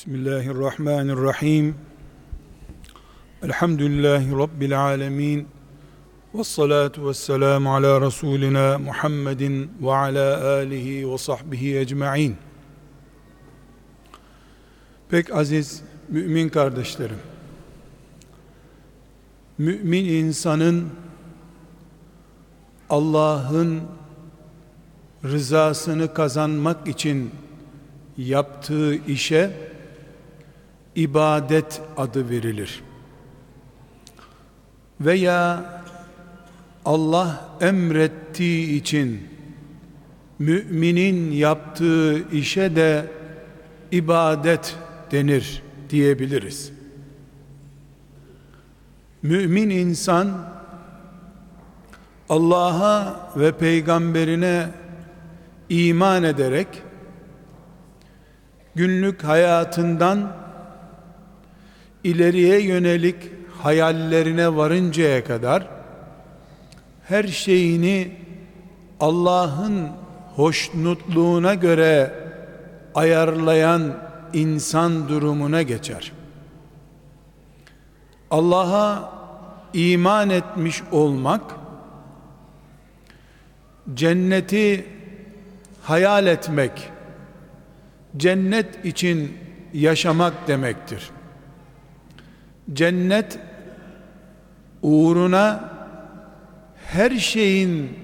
Bismillahirrahmanirrahim. Elhamdülillahi Rabbil alemin. Ve salatu ve selamu ala Resulina Muhammedin ve ala alihi ve sahbihi ecma'in. Pek aziz mümin kardeşlerim. Mümin insanın Allah'ın rızasını kazanmak için yaptığı işe ibadet adı verilir. Veya Allah emrettiği için müminin yaptığı işe de ibadet denir diyebiliriz. Mümin insan Allah'a ve peygamberine iman ederek günlük hayatından ileriye yönelik hayallerine varıncaya kadar her şeyini Allah'ın hoşnutluğuna göre ayarlayan insan durumuna geçer. Allah'a iman etmiş olmak cenneti hayal etmek cennet için yaşamak demektir cennet uğruna her şeyin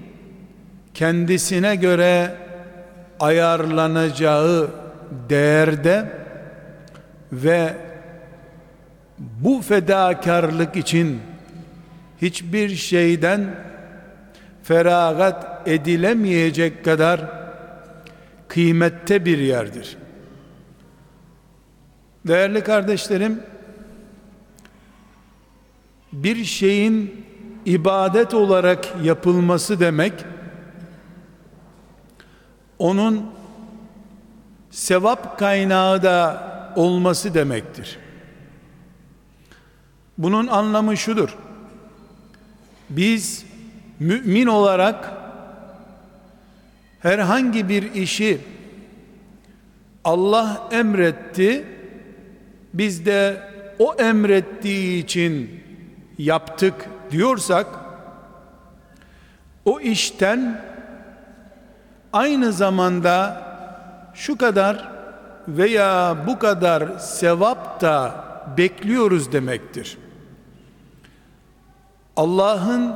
kendisine göre ayarlanacağı değerde ve bu fedakarlık için hiçbir şeyden feragat edilemeyecek kadar kıymette bir yerdir. Değerli kardeşlerim, bir şeyin ibadet olarak yapılması demek onun sevap kaynağı da olması demektir. Bunun anlamı şudur. Biz mümin olarak herhangi bir işi Allah emretti, biz de o emrettiği için yaptık diyorsak o işten aynı zamanda şu kadar veya bu kadar sevap da bekliyoruz demektir. Allah'ın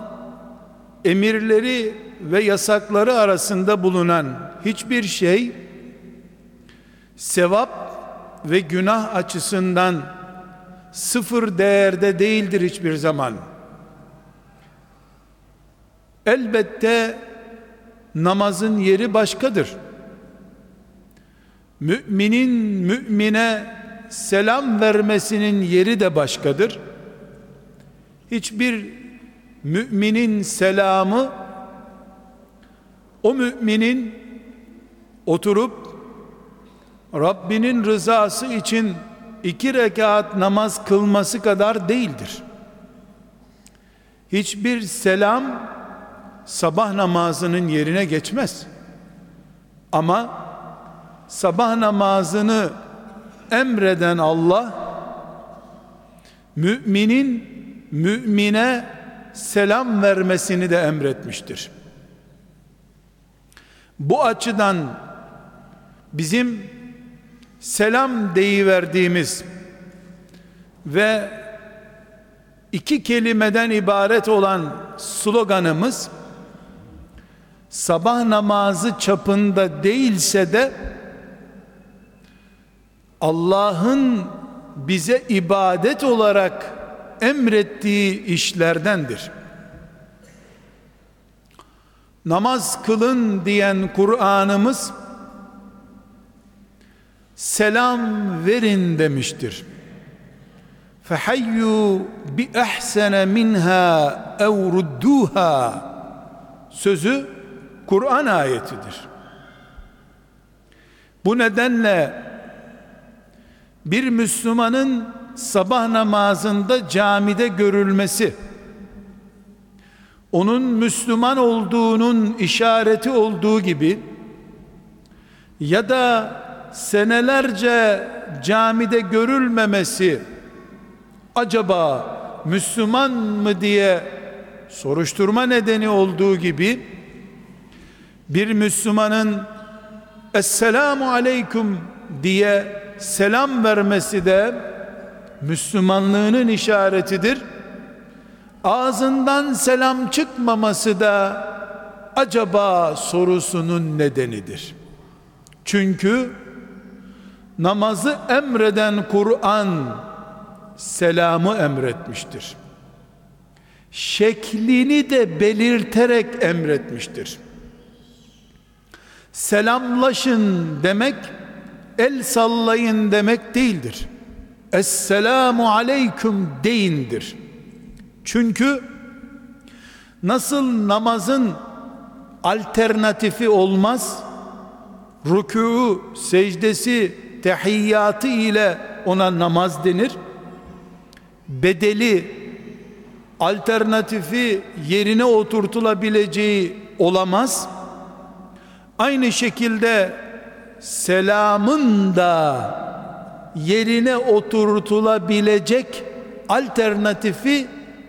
emirleri ve yasakları arasında bulunan hiçbir şey sevap ve günah açısından sıfır değerde değildir hiçbir zaman. Elbette namazın yeri başkadır. Müminin mümine selam vermesinin yeri de başkadır. Hiçbir müminin selamı o müminin oturup Rabbinin rızası için iki rekat namaz kılması kadar değildir. Hiçbir selam sabah namazının yerine geçmez. Ama sabah namazını emreden Allah müminin mümine selam vermesini de emretmiştir. Bu açıdan bizim selam deyiverdiğimiz ve iki kelimeden ibaret olan sloganımız sabah namazı çapında değilse de Allah'ın bize ibadet olarak emrettiği işlerdendir. Namaz kılın diyen Kur'an'ımız selam verin demiştir. Fehayyu bi ehsene minha ev rudduha sözü Kur'an ayetidir. Bu nedenle bir Müslümanın sabah namazında camide görülmesi onun Müslüman olduğunun işareti olduğu gibi ya da senelerce camide görülmemesi acaba Müslüman mı diye soruşturma nedeni olduğu gibi bir Müslümanın Esselamu Aleyküm diye selam vermesi de Müslümanlığının işaretidir. Ağzından selam çıkmaması da acaba sorusunun nedenidir. Çünkü namazı emreden Kur'an selamı emretmiştir. Şeklini de belirterek emretmiştir. Selamlaşın demek el sallayın demek değildir. Esselamu aleyküm deyindir. Çünkü nasıl namazın alternatifi olmaz, rükû, secdesi, tehiyyatı ile ona namaz denir. Bedeli, alternatifi yerine oturtulabileceği olamaz. Aynı şekilde selamın da yerine oturtulabilecek alternatifi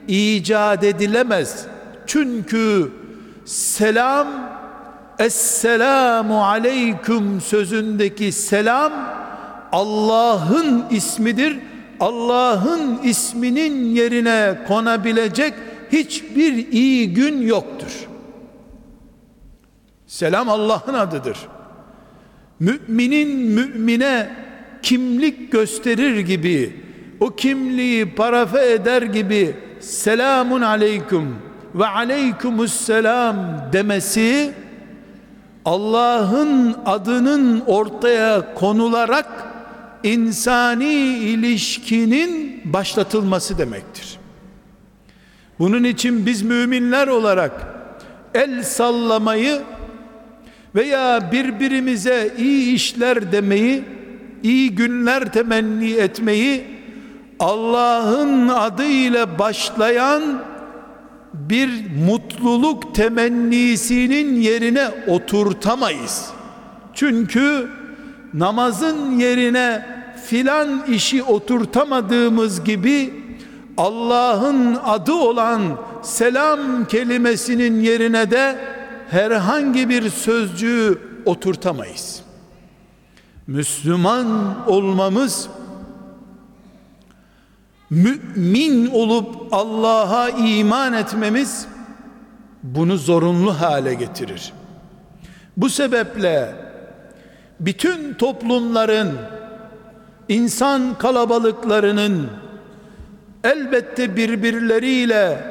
icat edilemez. Çünkü selam Esselamu aleyküm sözündeki selam Allah'ın ismidir. Allah'ın isminin yerine konabilecek hiçbir iyi gün yoktur. Selam Allah'ın adıdır. Müminin mümine kimlik gösterir gibi o kimliği parafe eder gibi selamun aleyküm ve aleykümüsselam demesi Allah'ın adının ortaya konularak insani ilişkinin başlatılması demektir. Bunun için biz müminler olarak el sallamayı veya birbirimize iyi işler demeyi, iyi günler temenni etmeyi Allah'ın adıyla başlayan bir mutluluk temennisinin yerine oturtamayız. Çünkü namazın yerine filan işi oturtamadığımız gibi Allah'ın adı olan selam kelimesinin yerine de herhangi bir sözcüğü oturtamayız. Müslüman olmamız mümin olup Allah'a iman etmemiz bunu zorunlu hale getirir. Bu sebeple bütün toplumların insan kalabalıklarının elbette birbirleriyle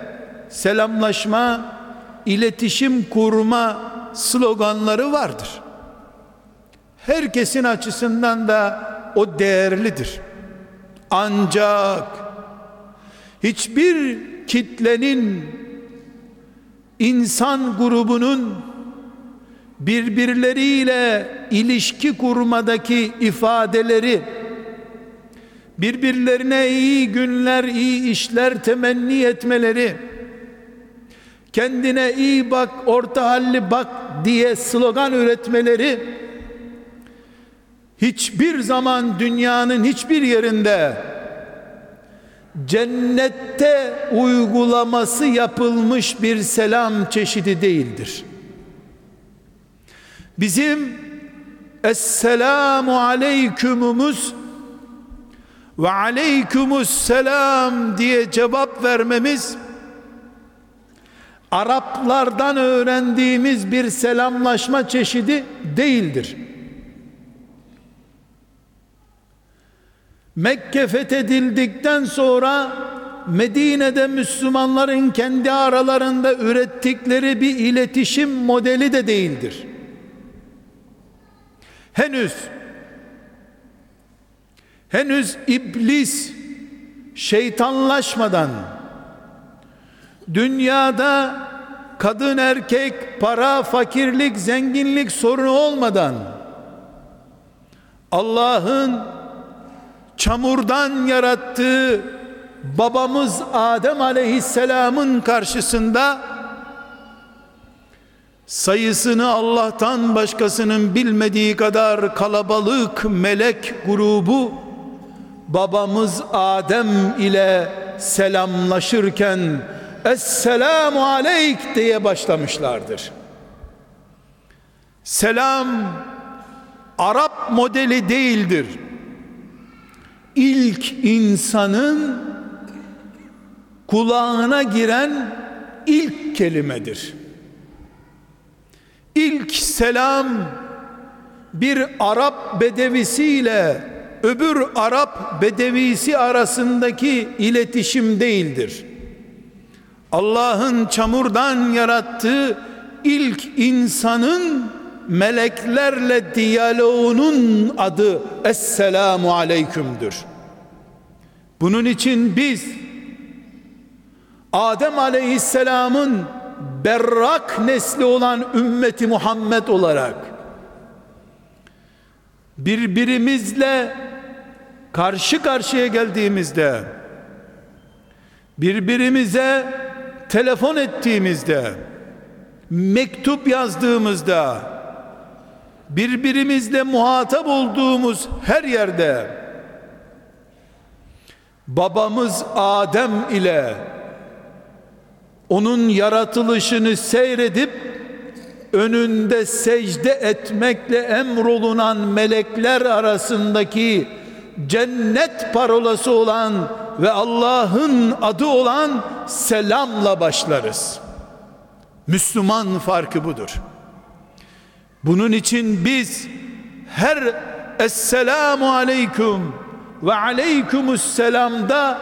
selamlaşma, iletişim kurma sloganları vardır. Herkesin açısından da o değerlidir. Ancak hiçbir kitlenin insan grubunun birbirleriyle ilişki kurmadaki ifadeleri birbirlerine iyi günler, iyi işler temenni etmeleri kendine iyi bak, orta halli bak diye slogan üretmeleri hiçbir zaman dünyanın hiçbir yerinde cennette uygulaması yapılmış bir selam çeşidi değildir. Bizim Esselamu aleykümümüz ve aleykümüs selam diye cevap vermemiz Araplardan öğrendiğimiz bir selamlaşma çeşidi değildir. Mekke fethedildikten sonra Medine'de Müslümanların kendi aralarında ürettikleri bir iletişim modeli de değildir. Henüz henüz iblis şeytanlaşmadan dünyada kadın erkek para fakirlik zenginlik sorunu olmadan Allah'ın çamurdan yarattığı babamız Adem aleyhisselamın karşısında sayısını Allah'tan başkasının bilmediği kadar kalabalık melek grubu babamız Adem ile selamlaşırken Esselamu aleyk diye başlamışlardır. Selam Arap modeli değildir. İlk insanın kulağına giren ilk kelimedir. İlk selam bir Arap bedevisiyle öbür Arap bedevisi arasındaki iletişim değildir. Allah'ın çamurdan yarattığı ilk insanın meleklerle diyaloğunun adı Esselamu Aleyküm'dür. Bunun için biz Adem Aleyhisselam'ın berrak nesli olan ümmeti Muhammed olarak birbirimizle karşı karşıya geldiğimizde birbirimize telefon ettiğimizde mektup yazdığımızda birbirimizle muhatap olduğumuz her yerde babamız Adem ile onun yaratılışını seyredip önünde secde etmekle emrolunan melekler arasındaki cennet parolası olan ve Allah'ın adı olan selamla başlarız. Müslüman farkı budur. Bunun için biz her Esselamu Aleyküm ve Aleykümüsselam'da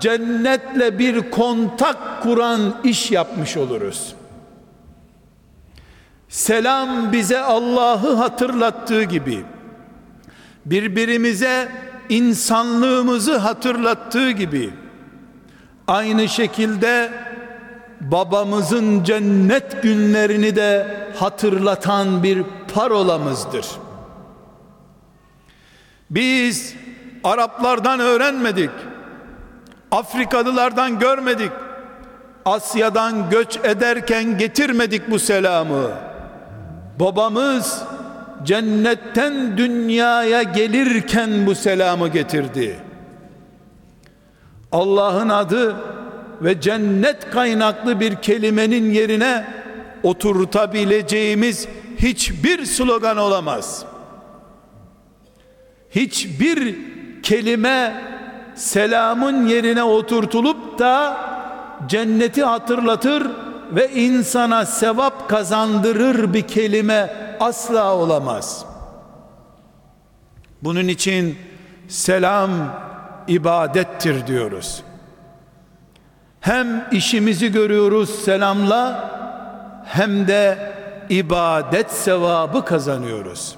cennetle bir kontak kuran iş yapmış oluruz. Selam bize Allah'ı hatırlattığı gibi birbirimize insanlığımızı hatırlattığı gibi aynı şekilde babamızın cennet günlerini de hatırlatan bir parolamızdır. Biz Araplardan öğrenmedik. Afrikalılardan görmedik. Asya'dan göç ederken getirmedik bu selamı. Babamız cennetten dünyaya gelirken bu selamı getirdi. Allah'ın adı ve cennet kaynaklı bir kelimenin yerine oturtabileceğimiz hiçbir slogan olamaz. Hiçbir kelime selamın yerine oturtulup da cenneti hatırlatır ve insana sevap kazandırır bir kelime asla olamaz. Bunun için selam ibadettir diyoruz. Hem işimizi görüyoruz selamla hem de ibadet sevabı kazanıyoruz.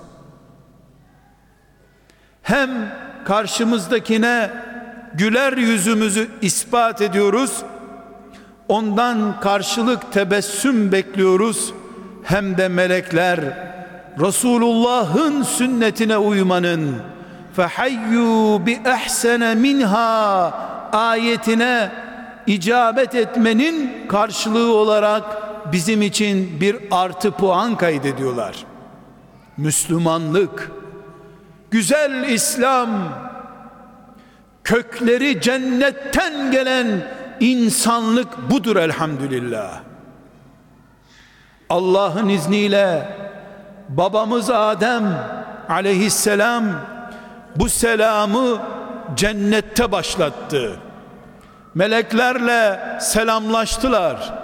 Hem karşımızdakine güler yüzümüzü ispat ediyoruz. Ondan karşılık tebessüm bekliyoruz. Hem de melekler Resulullah'ın sünnetine uymanın fehayyu bi ehsene minha ayetine icabet etmenin karşılığı olarak bizim için bir artı puan kaydediyorlar. Müslümanlık, güzel İslam, kökleri cennetten gelen insanlık budur elhamdülillah. Allah'ın izniyle babamız Adem aleyhisselam bu selamı cennette başlattı. Meleklerle selamlaştılar.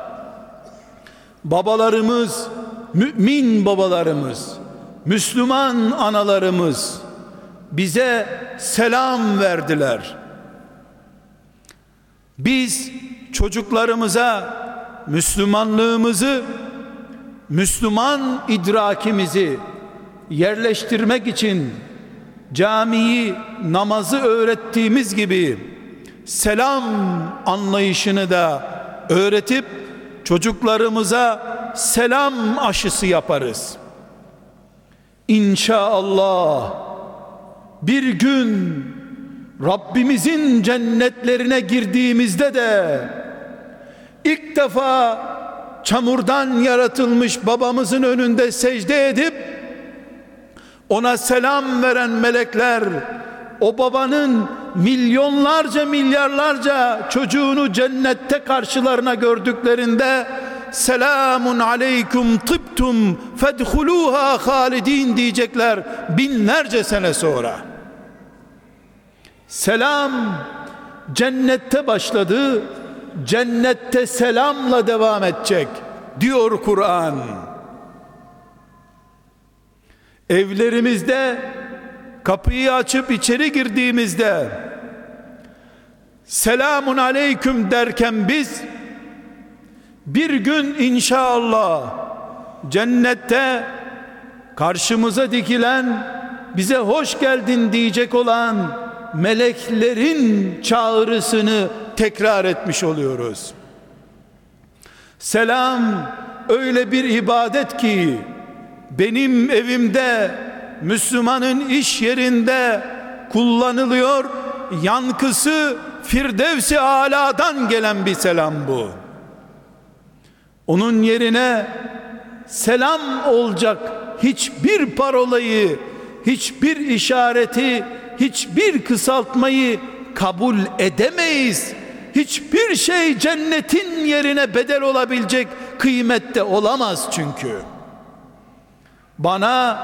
Babalarımız, mümin babalarımız, Müslüman analarımız bize selam verdiler. Biz çocuklarımıza Müslümanlığımızı, Müslüman idrakimizi yerleştirmek için camiyi, namazı öğrettiğimiz gibi selam anlayışını da öğretip çocuklarımıza selam aşısı yaparız. İnşallah bir gün Rabbimizin cennetlerine girdiğimizde de ilk defa çamurdan yaratılmış babamızın önünde secde edip ona selam veren melekler o babanın milyonlarca milyarlarca çocuğunu cennette karşılarına gördüklerinde selamun aleyküm tıptum fedhuluha halidin diyecekler binlerce sene sonra. Selam cennette başladı cennette selamla devam edecek diyor Kur'an. Evlerimizde kapıyı açıp içeri girdiğimizde selamun aleyküm derken biz bir gün inşallah cennette karşımıza dikilen bize hoş geldin diyecek olan meleklerin çağrısını tekrar etmiş oluyoruz. Selam öyle bir ibadet ki benim evimde Müslümanın iş yerinde kullanılıyor. Yankısı Firdevsi Ala'dan gelen bir selam bu. Onun yerine selam olacak hiçbir parolayı, hiçbir işareti, hiçbir kısaltmayı kabul edemeyiz. Hiçbir şey cennetin yerine bedel olabilecek kıymette olamaz çünkü. Bana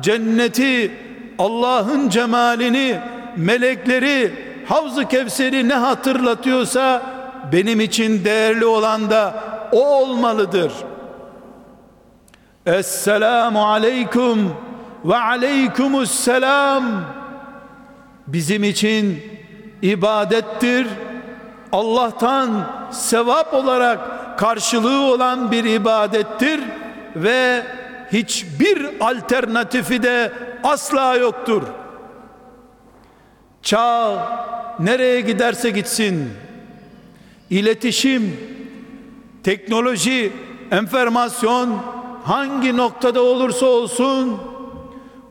cenneti, Allah'ın cemalini, melekleri, Havz-ı Kevser'i ne hatırlatıyorsa benim için değerli olan da o olmalıdır. Esselamu aleyküm ve aleykümüsselam bizim için ibadettir. Allah'tan sevap olarak karşılığı olan bir ibadettir ve hiçbir alternatifi de asla yoktur. Çağ nereye giderse gitsin iletişim, teknoloji, enformasyon hangi noktada olursa olsun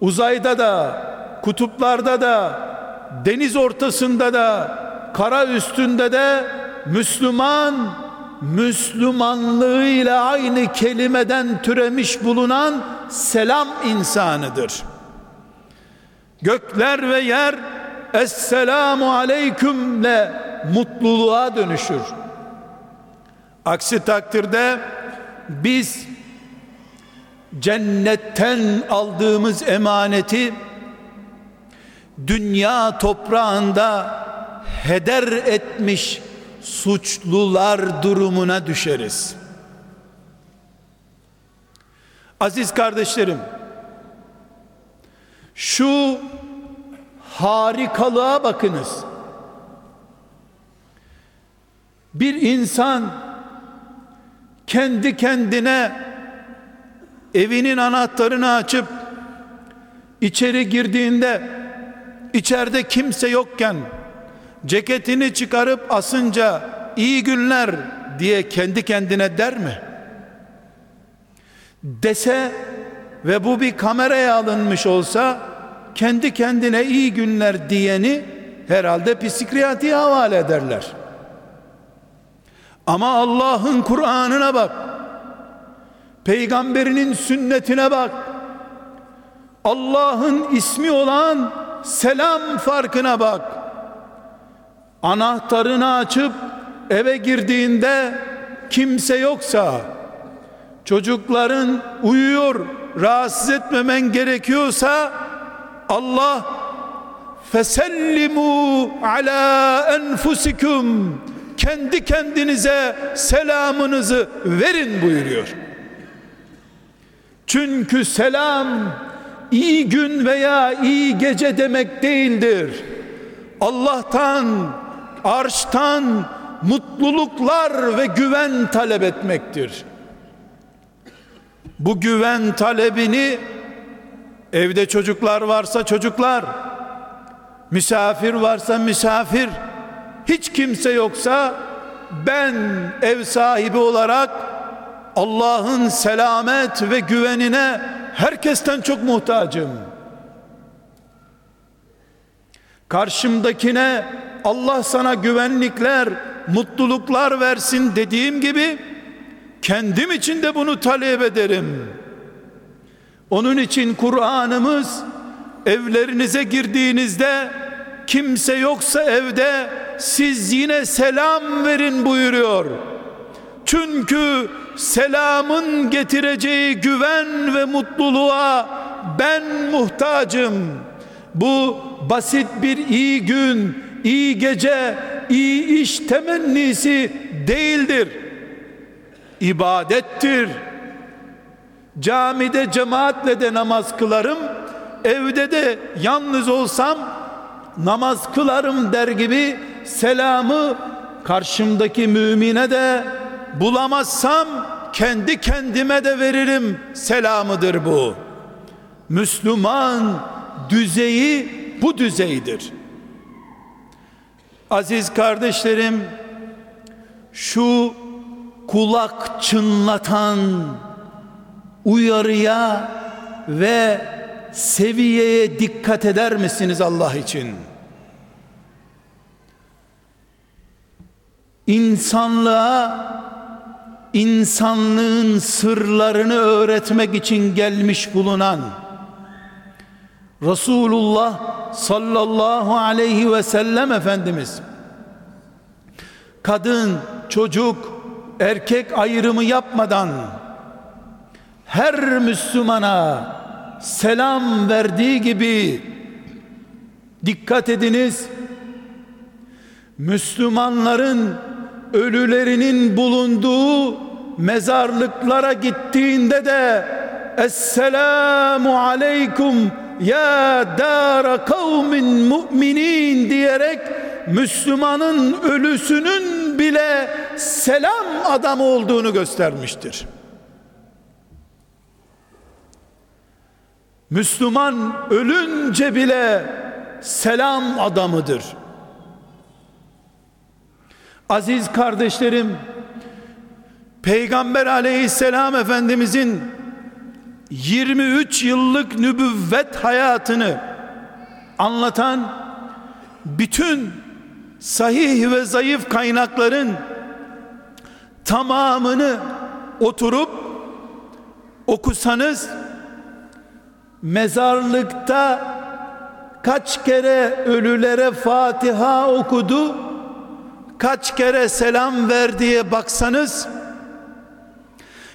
uzayda da, kutuplarda da, deniz ortasında da, kara üstünde de Müslüman Müslümanlığıyla aynı kelimeden türemiş bulunan selam insanıdır. Gökler ve yer Esselamu aleykümle mutluluğa dönüşür. Aksi takdirde biz cennetten aldığımız emaneti dünya toprağında heder etmiş suçlular durumuna düşeriz. Aziz kardeşlerim, şu harikalığa bakınız. Bir insan kendi kendine evinin anahtarını açıp içeri girdiğinde içeride kimse yokken ceketini çıkarıp asınca iyi günler diye kendi kendine der mi? Dese ve bu bir kameraya alınmış olsa kendi kendine iyi günler diyeni herhalde psikiyatriye havale ederler. Ama Allah'ın Kur'an'ına bak. Peygamberinin sünnetine bak. Allah'ın ismi olan selam farkına bak. Anahtarını açıp eve girdiğinde kimse yoksa çocukların uyuyor rahatsız etmemen gerekiyorsa Allah fesellimu ala enfusikum kendi kendinize selamınızı verin buyuruyor. Çünkü selam iyi gün veya iyi gece demek değildir. Allah'tan, arştan mutluluklar ve güven talep etmektir. Bu güven talebini evde çocuklar varsa çocuklar, misafir varsa misafir, hiç kimse yoksa ben ev sahibi olarak Allah'ın selamet ve güvenine herkesten çok muhtacım. Karşımdakine Allah sana güvenlikler, mutluluklar versin dediğim gibi kendim için de bunu talep ederim. Onun için Kur'an'ımız evlerinize girdiğinizde kimse yoksa evde siz yine selam verin buyuruyor. Çünkü selamın getireceği güven ve mutluluğa ben muhtacım. Bu basit bir iyi gün, iyi gece, iyi iş temennisi değildir. İbadettir. Camide cemaatle de namaz kılarım. Evde de yalnız olsam namaz kılarım der gibi selamı karşımdaki mümine de bulamazsam kendi kendime de veririm selamıdır bu. Müslüman düzeyi bu düzeydir. Aziz kardeşlerim şu kulak çınlatan uyarıya ve seviyeye dikkat eder misiniz Allah için? İnsanlığa insanlığın sırlarını öğretmek için gelmiş bulunan Resulullah sallallahu aleyhi ve sellem Efendimiz kadın, çocuk, erkek ayrımı yapmadan her Müslümana selam verdiği gibi dikkat ediniz Müslümanların ölülerinin bulunduğu mezarlıklara gittiğinde de Esselamu aleykum ya dara kavmin mu'minin diyerek Müslümanın ölüsünün bile selam adamı olduğunu göstermiştir. Müslüman ölünce bile selam adamıdır. Aziz kardeşlerim, Peygamber aleyhisselam efendimizin 23 yıllık nübüvvet hayatını anlatan bütün sahih ve zayıf kaynakların tamamını oturup okusanız mezarlıkta kaç kere ölülere Fatiha okudu kaç kere selam verdiye baksanız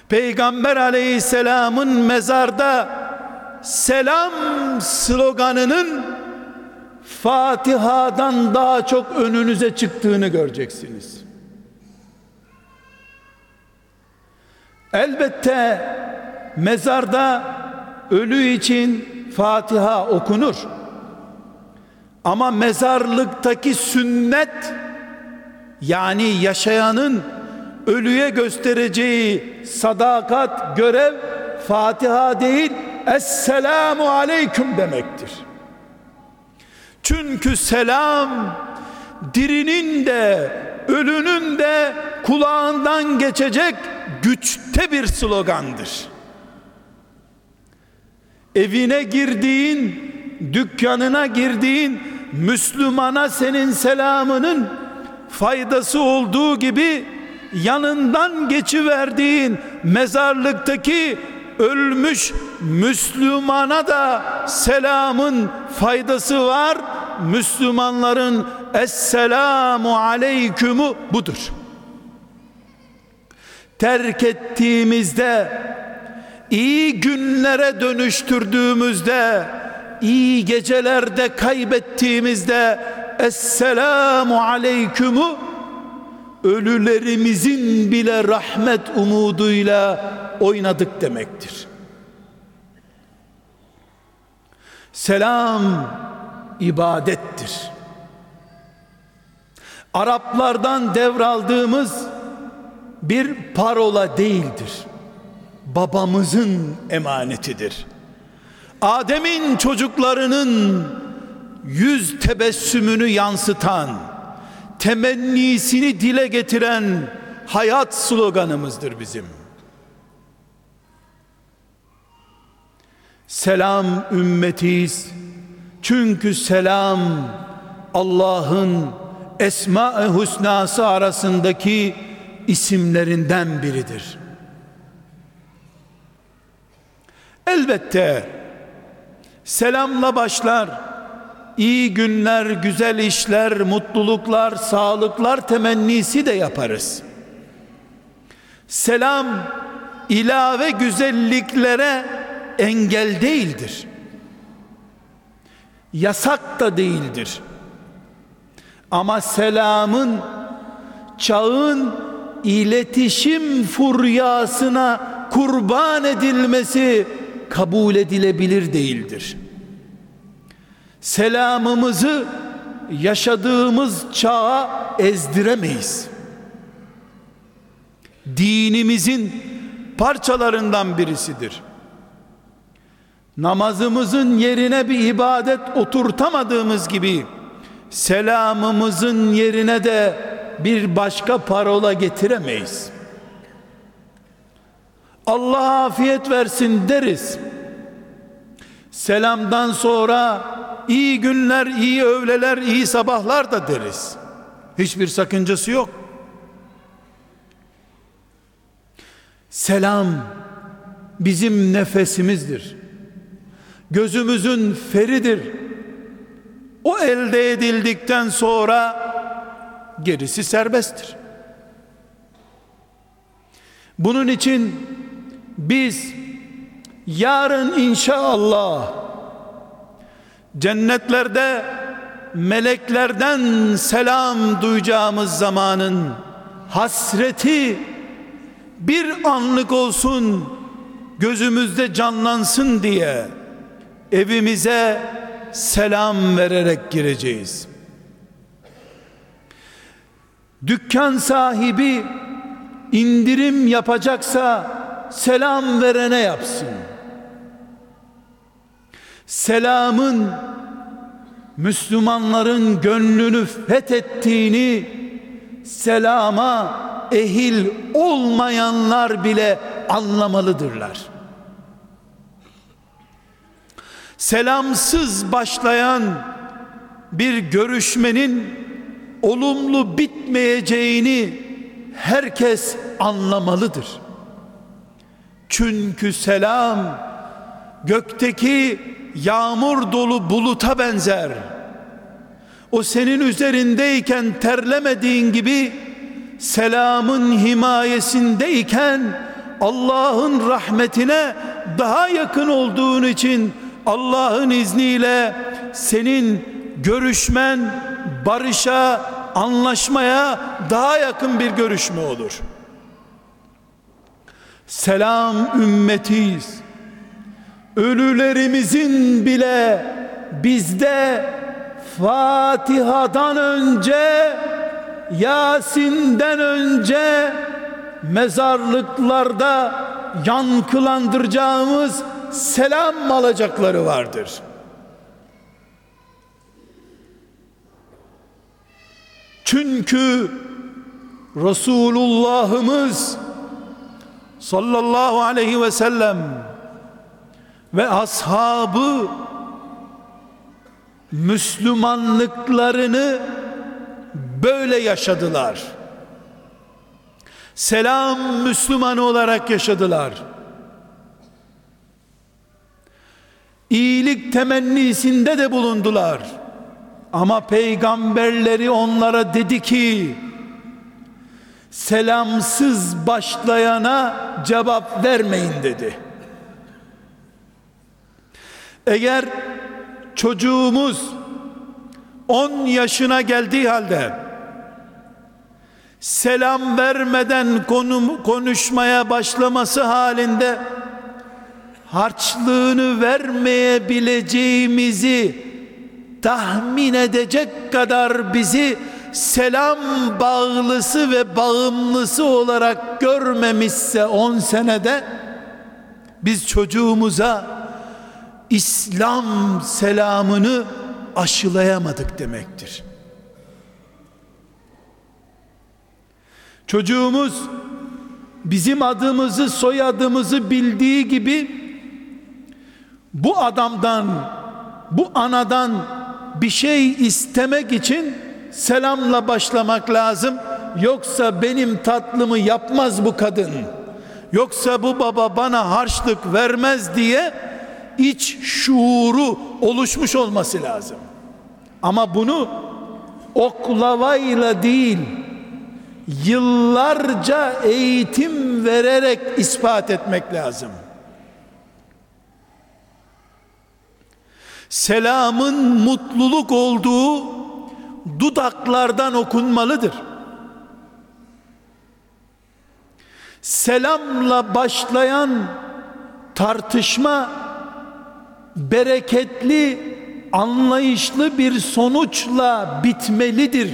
Peygamber aleyhisselamın mezarda selam sloganının Fatiha'dan daha çok önünüze çıktığını göreceksiniz. Elbette mezarda ölü için Fatiha okunur. Ama mezarlıktaki sünnet yani yaşayanın ölüye göstereceği sadakat, görev Fatiha değil, Esselamu Aleyküm demektir. Çünkü selam dirinin de ölünün de kulağından geçecek güçte bir slogandır. Evine girdiğin, dükkanına girdiğin Müslümana senin selamının faydası olduğu gibi yanından geçiverdiğin mezarlıktaki ölmüş Müslümana da selamın faydası var. Müslümanların Esselamu Aleyküm'ü budur. Terk ettiğimizde iyi günlere dönüştürdüğümüzde iyi gecelerde kaybettiğimizde Esselamu Aleyküm'ü ölülerimizin bile rahmet umuduyla oynadık demektir. Selam ibadettir. Araplardan devraldığımız bir parola değildir. Babamızın emanetidir. Adem'in çocuklarının yüz tebessümünü yansıtan temennisini dile getiren hayat sloganımızdır bizim. Selam ümmetiyiz. Çünkü selam Allah'ın Esma-ı Hüsnası arasındaki isimlerinden biridir. Elbette selamla başlar iyi günler, güzel işler, mutluluklar, sağlıklar temennisi de yaparız. Selam ilave güzelliklere engel değildir. Yasak da değildir. Ama selamın çağın iletişim furyasına kurban edilmesi kabul edilebilir değildir. Selamımızı yaşadığımız çağa ezdiremeyiz. Dinimizin parçalarından birisidir. Namazımızın yerine bir ibadet oturtamadığımız gibi selamımızın yerine de bir başka parola getiremeyiz. Allah afiyet versin deriz. Selamdan sonra iyi günler, iyi öğleler, iyi sabahlar da deriz. Hiçbir sakıncası yok. Selam bizim nefesimizdir. Gözümüzün feridir. O elde edildikten sonra gerisi serbesttir. Bunun için biz yarın inşallah cennetlerde meleklerden selam duyacağımız zamanın hasreti bir anlık olsun gözümüzde canlansın diye evimize selam vererek gireceğiz. Dükkan sahibi indirim yapacaksa selam verene yapsın. Selamın Müslümanların gönlünü fethettiğini selama ehil olmayanlar bile anlamalıdırlar. Selamsız başlayan bir görüşmenin olumlu bitmeyeceğini herkes anlamalıdır. Çünkü selam gökteki yağmur dolu buluta benzer. O senin üzerindeyken terlemediğin gibi selamın himayesindeyken Allah'ın rahmetine daha yakın olduğun için Allah'ın izniyle senin görüşmen barışa, anlaşmaya daha yakın bir görüşme olur. Selam ümmetiyiz. Ölülerimizin bile bizde Fatiha'dan önce Yasin'den önce mezarlıklarda yankılandıracağımız selam alacakları vardır. Çünkü Resulullah'ımız sallallahu aleyhi ve sellem ve ashabı Müslümanlıklarını böyle yaşadılar. Selam Müslüman olarak yaşadılar. İyilik temennisinde de bulundular. Ama peygamberleri onlara dedi ki selamsız başlayana cevap vermeyin dedi. Eğer çocuğumuz 10 yaşına geldiği halde selam vermeden konu, konuşmaya başlaması halinde harçlığını vermeyebileceğimizi tahmin edecek kadar bizi selam bağlısı ve bağımlısı olarak görmemişse 10 senede biz çocuğumuza İslam selamını aşılayamadık demektir. Çocuğumuz bizim adımızı soyadımızı bildiği gibi bu adamdan bu anadan bir şey istemek için selamla başlamak lazım. Yoksa benim tatlımı yapmaz bu kadın. Yoksa bu baba bana harçlık vermez diye iç şuuru oluşmuş olması lazım. Ama bunu oklavayla değil, yıllarca eğitim vererek ispat etmek lazım. Selamın mutluluk olduğu dudaklardan okunmalıdır. Selamla başlayan tartışma bereketli, anlayışlı bir sonuçla bitmelidir.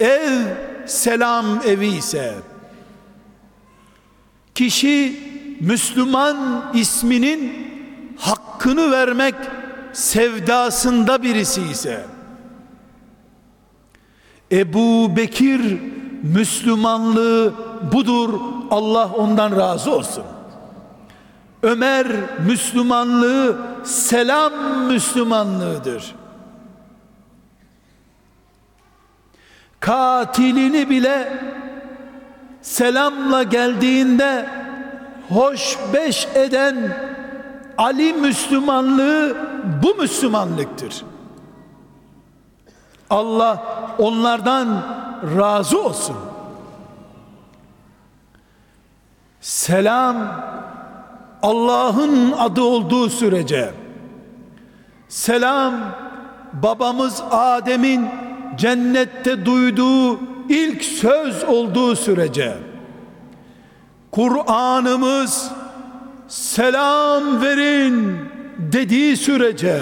Ev selam evi ise kişi Müslüman isminin hakkını vermek sevdasında birisi ise Ebu Bekir Müslümanlığı budur Allah ondan razı olsun Ömer Müslümanlığı selam Müslümanlığıdır katilini bile selamla geldiğinde hoş beş eden Ali Müslümanlığı bu Müslümanlıktır. Allah onlardan razı olsun. Selam Allah'ın adı olduğu sürece selam babamız Adem'in cennette duyduğu ilk söz olduğu sürece Kur'an'ımız selam verin dediği sürece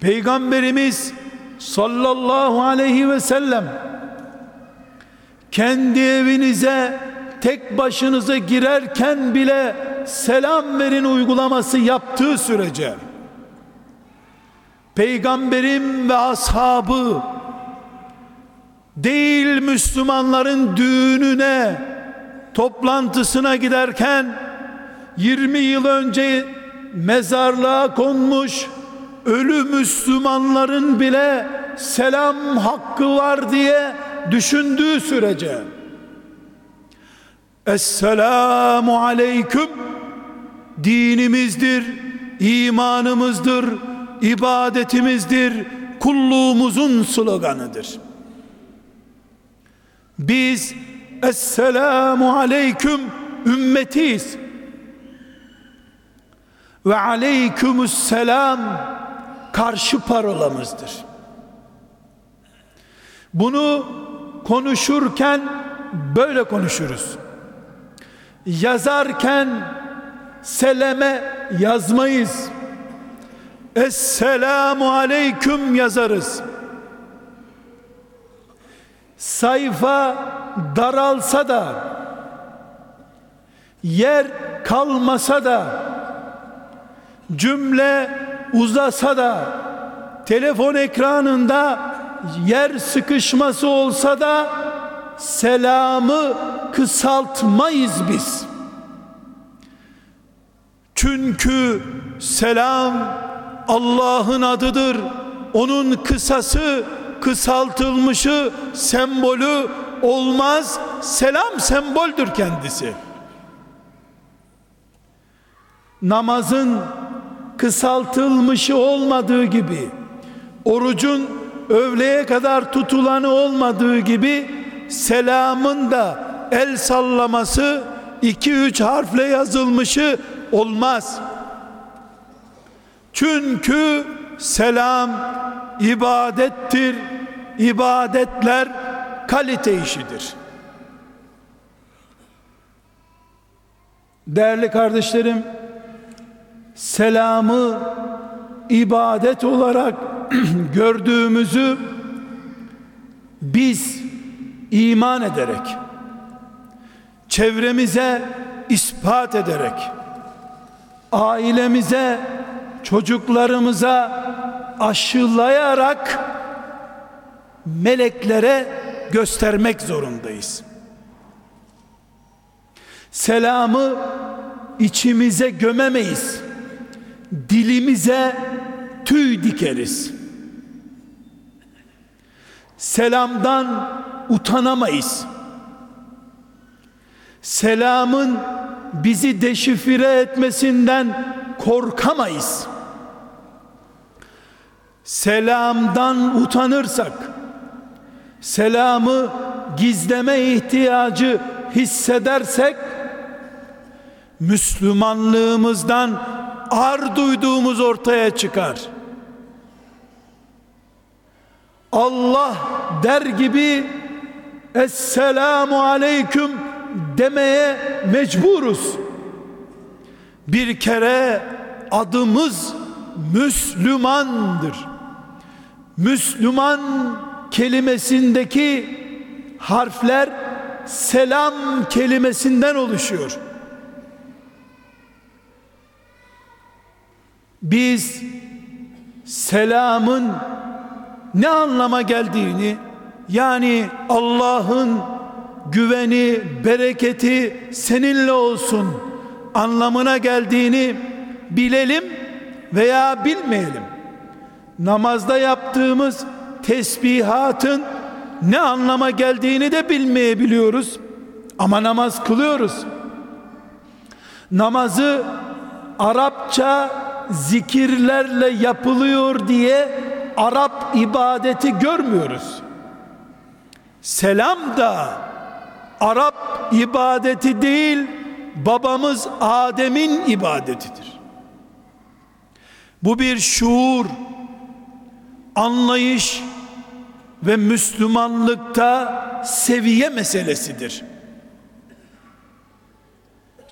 Peygamberimiz sallallahu aleyhi ve sellem kendi evinize tek başınıza girerken bile selam verin uygulaması yaptığı sürece peygamberim ve ashabı değil Müslümanların düğününe toplantısına giderken 20 yıl önce mezarlığa konmuş ölü Müslümanların bile selam hakkı var diye düşündüğü sürece Esselamu aleyküm dinimizdir, imanımızdır, ibadetimizdir, kulluğumuzun sloganıdır. Biz Esselamu Aleyküm ümmetiyiz. Ve Aleykümüsselam karşı parolamızdır. Bunu konuşurken böyle konuşuruz. Yazarken seleme yazmayız. Esselamu aleyküm yazarız. Sayfa daralsa da yer kalmasa da cümle uzasa da telefon ekranında yer sıkışması olsa da selamı kısaltmayız biz. Çünkü selam Allah'ın adıdır. Onun kısası, kısaltılmışı, sembolü olmaz. Selam semboldür kendisi. Namazın kısaltılmışı olmadığı gibi, orucun öğleye kadar tutulanı olmadığı gibi, selamın da el sallaması iki üç harfle yazılmışı olmaz. Çünkü selam ibadettir. İbadetler kalite işidir. Değerli kardeşlerim, selamı ibadet olarak gördüğümüzü biz iman ederek çevremize ispat ederek ailemize çocuklarımıza aşılayarak meleklere göstermek zorundayız. Selamı içimize gömemeyiz. Dilimize tüy dikeriz. Selamdan utanamayız. Selamın bizi deşifre etmesinden korkamayız. selamdan utanırsak, selamı gizleme ihtiyacı hissedersek, Müslümanlığımızdan ar duyduğumuz ortaya çıkar. Allah der gibi Esselamu aleyküm demeye mecburuz. Bir kere adımız Müslümandır. Müslüman kelimesindeki harfler selam kelimesinden oluşuyor. Biz selamın ne anlama geldiğini yani Allah'ın güveni, bereketi seninle olsun anlamına geldiğini bilelim veya bilmeyelim. Namazda yaptığımız tesbihatın ne anlama geldiğini de bilmeyebiliyoruz. Ama namaz kılıyoruz. Namazı Arapça zikirlerle yapılıyor diye Arap ibadeti görmüyoruz. Selam da Arap ibadeti değil, babamız Adem'in ibadetidir. Bu bir şuur, anlayış ve Müslümanlıkta seviye meselesidir.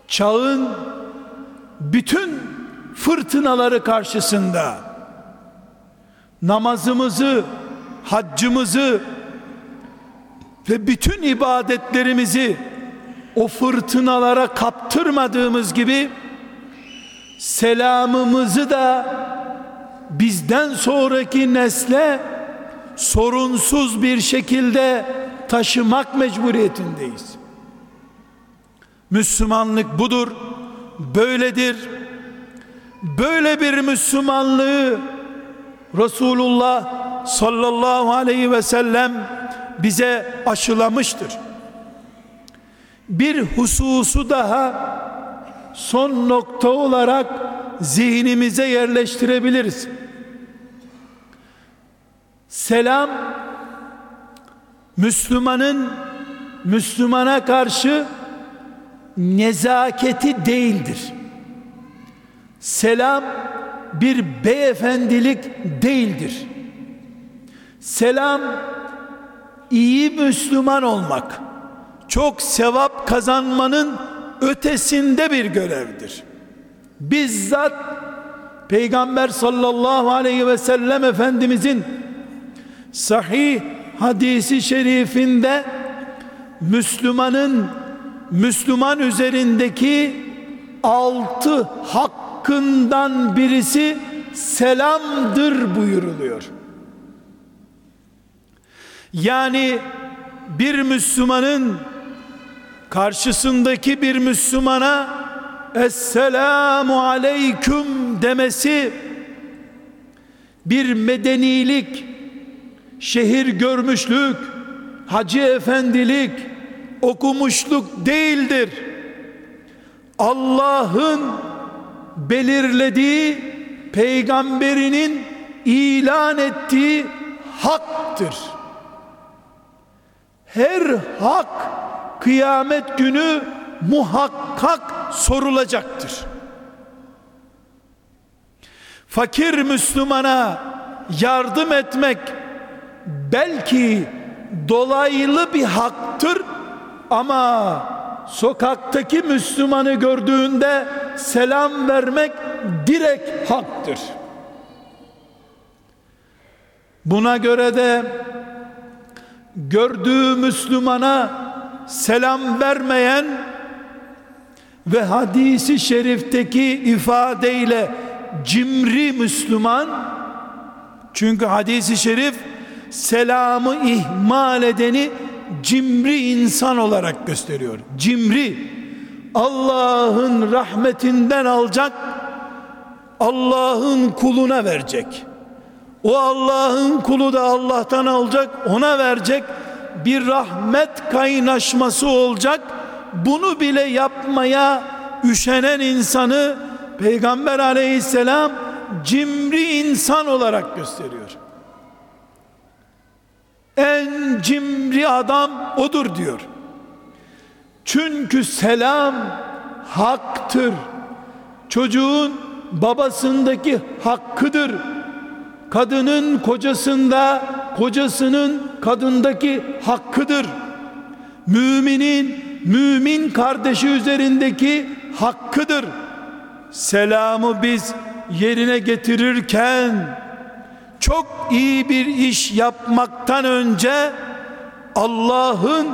Çağın bütün fırtınaları karşısında namazımızı, haccımızı ve bütün ibadetlerimizi o fırtınalara kaptırmadığımız gibi selamımızı da bizden sonraki nesle sorunsuz bir şekilde taşımak mecburiyetindeyiz. Müslümanlık budur, böyledir. Böyle bir Müslümanlığı Resulullah sallallahu aleyhi ve sellem bize aşılamıştır. Bir hususu daha son nokta olarak zihnimize yerleştirebiliriz. Selam Müslümanın Müslümana karşı nezaketi değildir. Selam bir beyefendilik değildir. Selam iyi Müslüman olmak, çok sevap kazanmanın ötesinde bir görevdir. Bizzat Peygamber sallallahu aleyhi ve sellem Efendimizin sahih hadisi şerifinde Müslümanın Müslüman üzerindeki altı hakkından birisi selamdır buyuruluyor. Yani bir Müslümanın karşısındaki bir Müslümana Esselamu aleyküm demesi bir medenilik, şehir görmüşlük, hacı efendilik, okumuşluk değildir. Allah'ın belirlediği peygamberinin ilan ettiği haktır her hak kıyamet günü muhakkak sorulacaktır. Fakir Müslümana yardım etmek belki dolaylı bir haktır ama sokaktaki Müslümanı gördüğünde selam vermek direkt haktır. Buna göre de gördüğü Müslümana selam vermeyen ve hadisi şerifteki ifadeyle cimri Müslüman çünkü hadisi şerif selamı ihmal edeni cimri insan olarak gösteriyor. Cimri Allah'ın rahmetinden alacak Allah'ın kuluna verecek. O Allah'ın kulu da Allah'tan alacak, ona verecek bir rahmet kaynaşması olacak. Bunu bile yapmaya üşenen insanı Peygamber aleyhisselam cimri insan olarak gösteriyor. En cimri adam odur diyor. Çünkü selam haktır. Çocuğun babasındaki hakkıdır. Kadının kocasında, kocasının kadındaki hakkıdır. Müminin mümin kardeşi üzerindeki hakkıdır. Selamı biz yerine getirirken çok iyi bir iş yapmaktan önce Allah'ın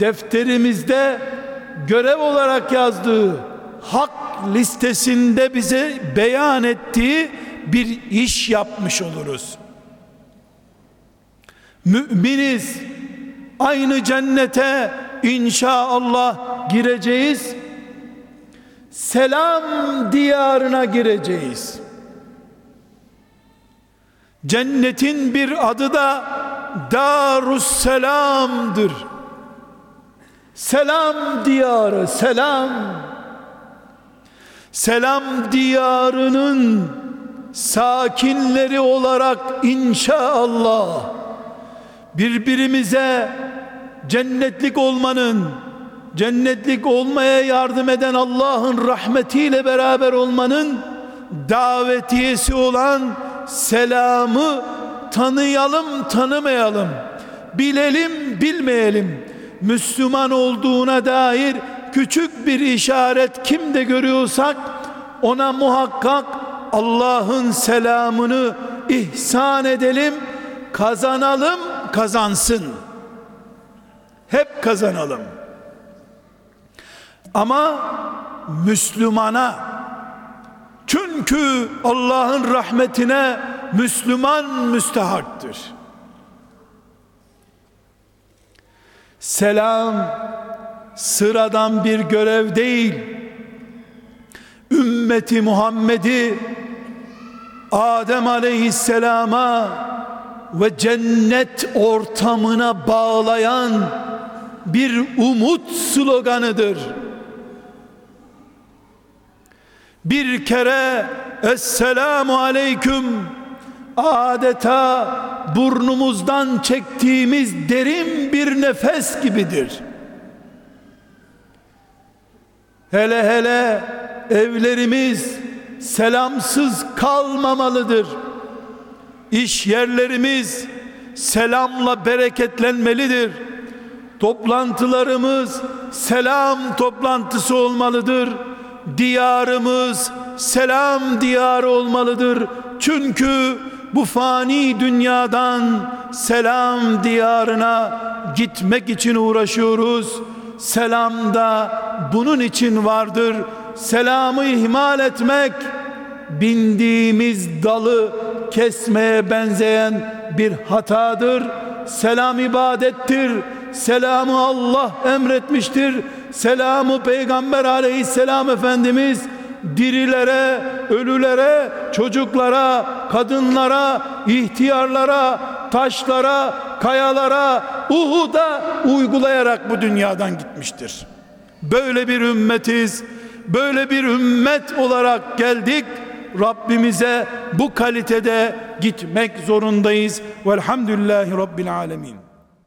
defterimizde görev olarak yazdığı hak listesinde bize beyan ettiği bir iş yapmış oluruz. Müminiz aynı cennete inşallah gireceğiz. Selam diyarına gireceğiz. Cennetin bir adı da Darusselam'dır. Selam diyarı, selam. Selam diyarının sakinleri olarak inşallah birbirimize cennetlik olmanın cennetlik olmaya yardım eden Allah'ın rahmetiyle beraber olmanın davetiyesi olan selamı tanıyalım tanımayalım bilelim bilmeyelim. Müslüman olduğuna dair küçük bir işaret kimde görüyorsak ona muhakkak Allah'ın selamını ihsan edelim kazanalım kazansın hep kazanalım ama Müslümana çünkü Allah'ın rahmetine Müslüman müstehaktır. Selam sıradan bir görev değil. Ümmeti Muhammed'i Adem Aleyhisselam'a ve cennet ortamına bağlayan bir umut sloganıdır. Bir kere Esselamu Aleyküm adeta burnumuzdan çektiğimiz derin bir nefes gibidir. Hele hele evlerimiz selamsız kalmamalıdır. İş yerlerimiz selamla bereketlenmelidir. Toplantılarımız selam toplantısı olmalıdır. Diyarımız selam diyarı olmalıdır. Çünkü bu fani dünyadan selam diyarına gitmek için uğraşıyoruz. Selam da bunun için vardır. Selamı ihmal etmek bindiğimiz dalı kesmeye benzeyen bir hatadır. Selam ibadettir. Selamı Allah emretmiştir. Selamı Peygamber aleyhisselam Efendimiz dirilere, ölülere, çocuklara, kadınlara, ihtiyarlara, taşlara, kayalara, Uhud'a uygulayarak bu dünyadan gitmiştir. Böyle bir ümmetiz. Böyle bir ümmet olarak geldik. Rabbimize bu kalitede gitmek zorundayız. Velhamdülillahi Rabbil Alemin.